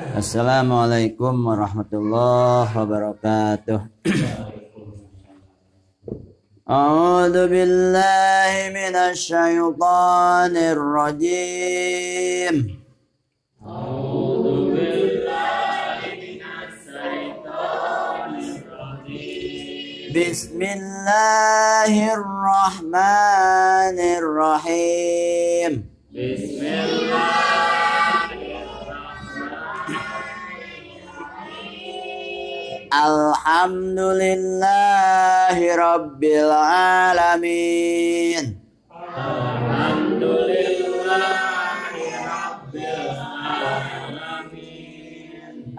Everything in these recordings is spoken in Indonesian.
Assalamualaikum warahmatullahi wabarakatuh. أعوذ بالله من الشيطان الرجيم أعوذ بالله من الشيطان الرجيم بسم الله الرحمن الرحيم بسم الله Alhamdulillahi Rabbil Alamin.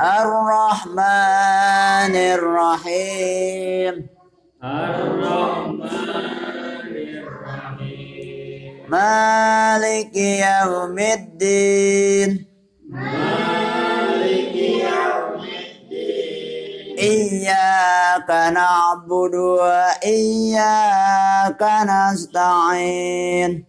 Ar-Rahmanir-Rahim Ar-Rahmanir Rahim Maliki Yawmiddin Maliki Iyyaka na'budu wa iyyaka nasta'in.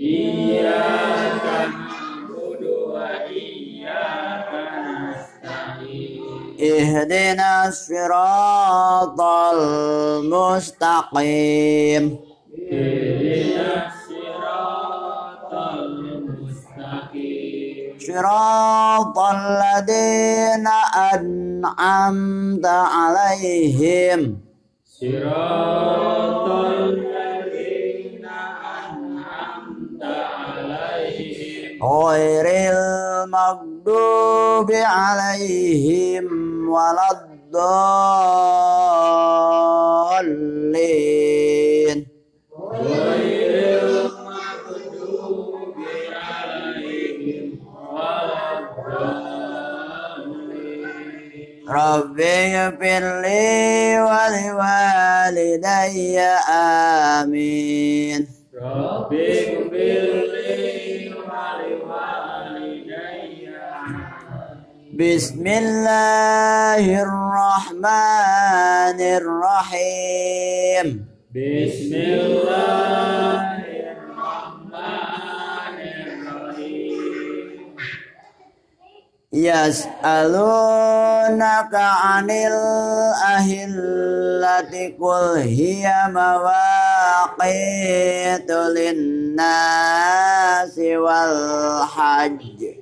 Iyyaka na'budu wa iyyaka nasta'in. Ihdina siratal mustaqim. Ihdina siratal mustaqim. صراط الذين أنعمت عليهم صراط الذين أنعمت عليهم غير المغضوب عليهم ولا الضالين رب اغفر لي ولوالدي آمين رب اغفر لي ولوالدي بسم الله الرحمن الرحيم بسم الله Yas'alunaka anil ahillati qul hiya mawaqitu linnasi wal hajj.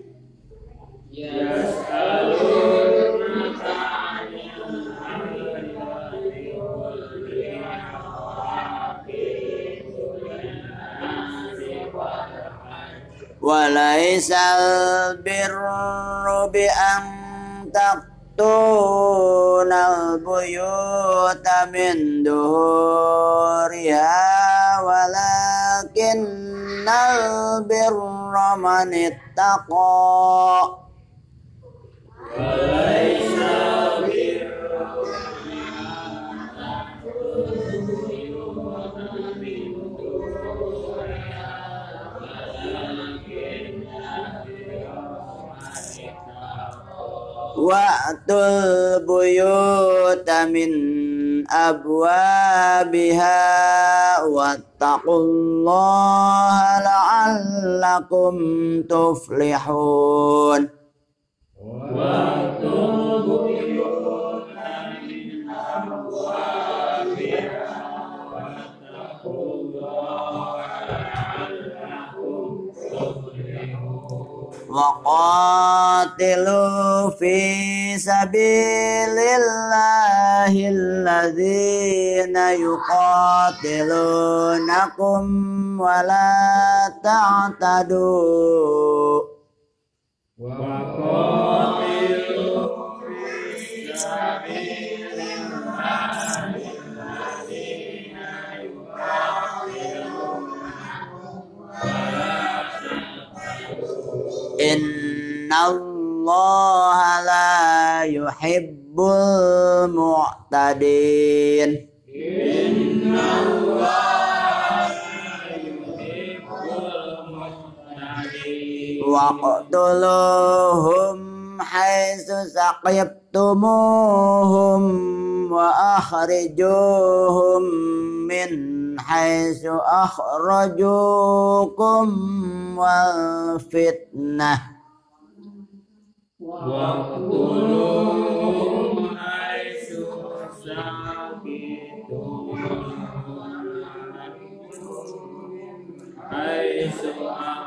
Yas'alunaka وليس البر بأن تأتون البيوت من دهورها ولكن البر من اتقى Wa'tul buyuta min abwabiha Wattaqullaha la'allakum tuflihun. Wa'tul buyuta وقاتلوا في سبيل الله الذين يقاتلونكم ولا تعتدوا إن الله لا يحب المعتدين إن الله يحب المعتدين واقتلوهم حيث ثقفتموهم وأخرجوهم من حيث أخرجوكم والفتنة واقتلوهم حيث سكنتم حيث أخرجوكم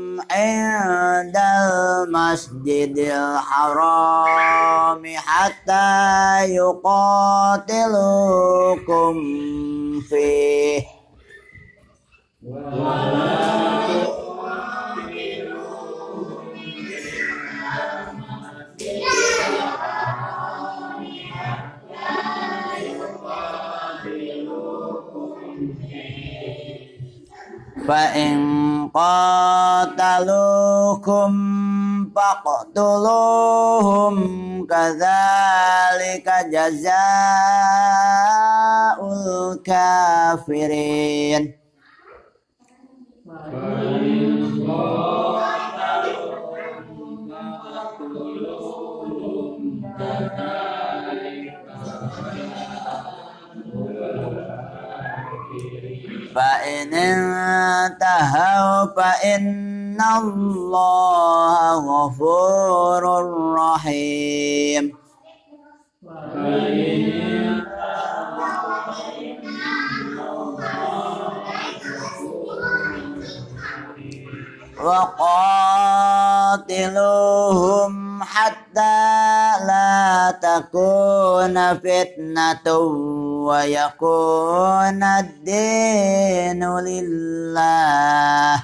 عند المسجد الحرام حتى يقاتلوكم فيه فإن قاتلوكم فاقتلوهم كذلك جزاء الكافرين فإن انتهوا فإن الله غفور رحيم. وقاتلوهم حتى لا تكون فتنة ويكون الدين لله.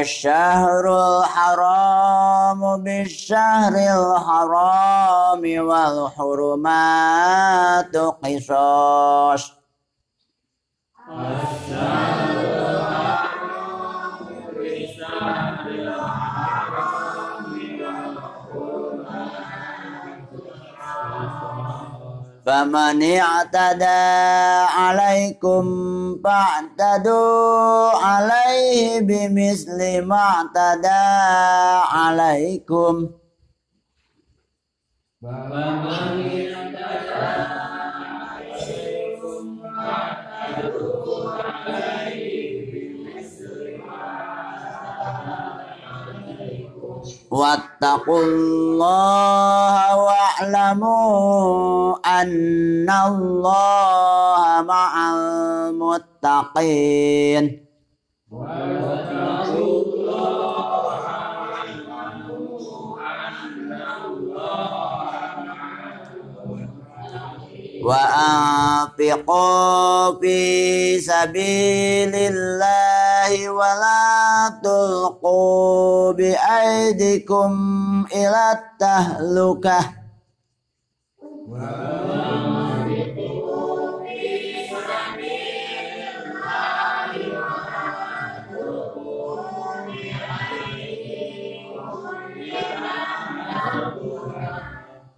الشهر الحرام بالشهر الحرام والحرمات قصاص. فمن اعتدى عليكم فاعتدوا عليه بمثل ما اعتدى عليكم واتقوا الله واعلموا أن الله مع المتقين وأنفقوا في سبيل الله ولا تلقوا بأيديكم إلى التهلكة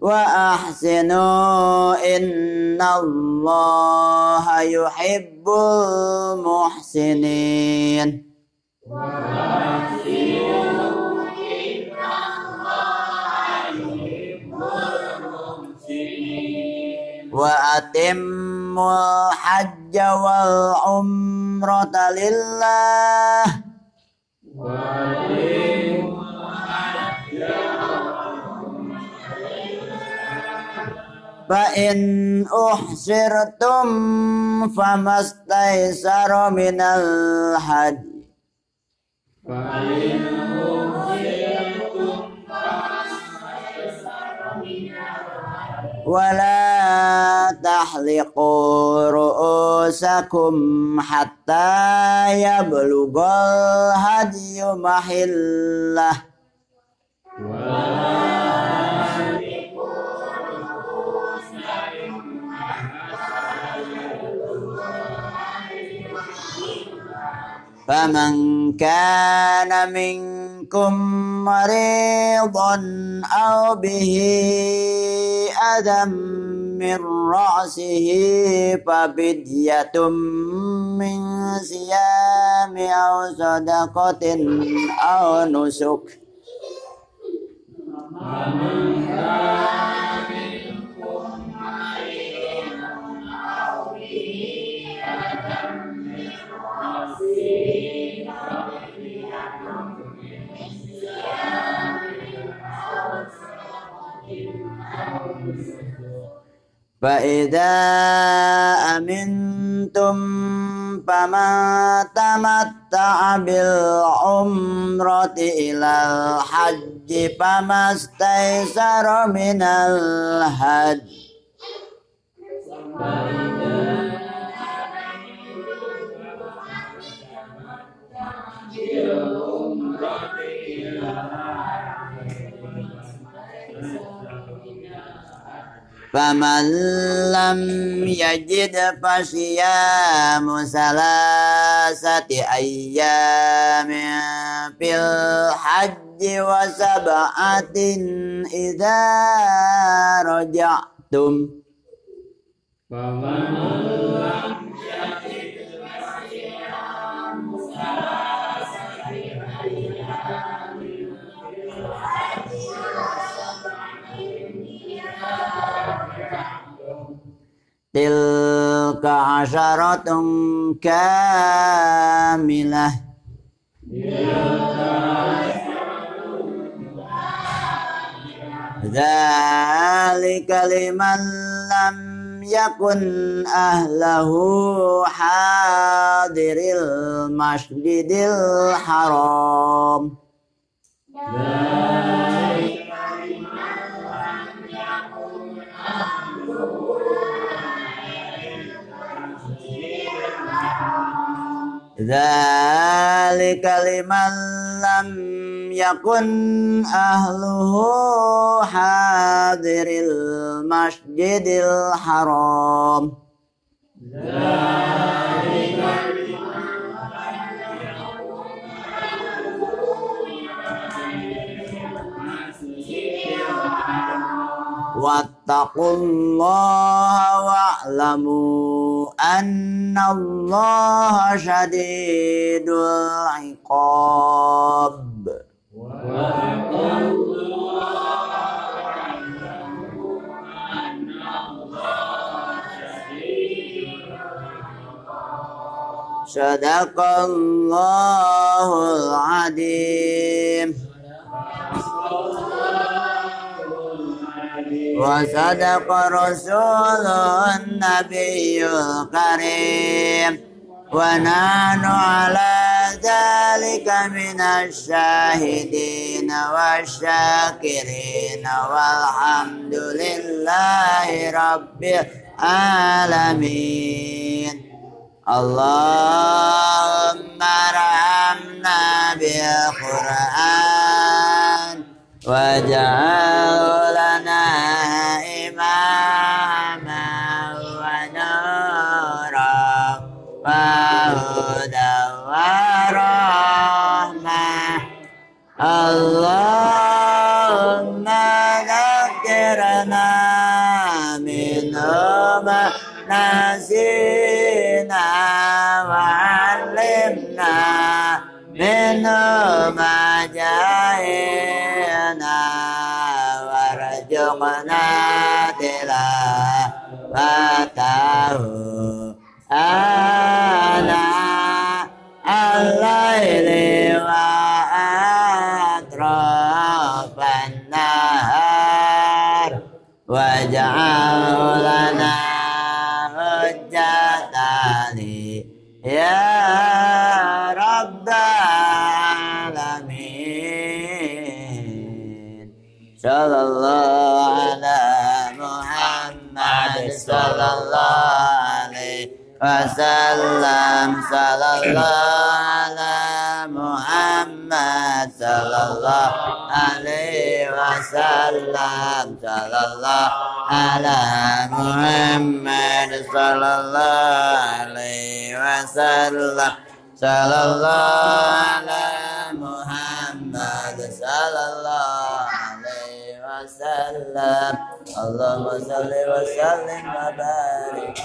وأحسنوا إن الله يحب المحسنين وأتموا الحج والعمرة لله فإن أحصرتم فما استيسر من الهدي فإن أوتيتم ولا تحلقوا رؤوسكم حتى يبلغ الهدي محله فمن كان منكم مريضا أو به أذى من رأسه ففدية من صيام أو صدقة أو نسك. فإذا أمنتم فمن تمتع بالعمرة إلى الحج فما استيسر من الهدي فمن لم يجد فصيام ثلاثة أيام في الحج وسبعة إذا رجعتم فمن لم tilka asharatun kamilah Dzalika liman lam yakun ahlahu hadiril masjidil haram. Dzalika Dzalika liman lam yakun ahluhu hadiril masjidil haram. Dzalika wa'lamu أن الله شديد العقاب. صدق الله العظيم. وصدق رسول النبي الكريم. ونحن على ذلك من الشاهدين والشاكرين. والحمد لله رب العالمين. اللهم ارحمنا بالقرآن. واجعل Allahumma ghafirna min nasina wa alimna min ma jahina warjuqna tila wa tahu asrofan nahar waj'al lana ya rabbal alamin. Sallallahu ala muhammad alaihi wasallam. Sallallahu ala muhammad. صلى الله عليه وسلم صلى الله على محمد صلى الله عليه وسلم صلى الله على محمد صلى الله عليه وسلم اللهم صل وسلم وبارك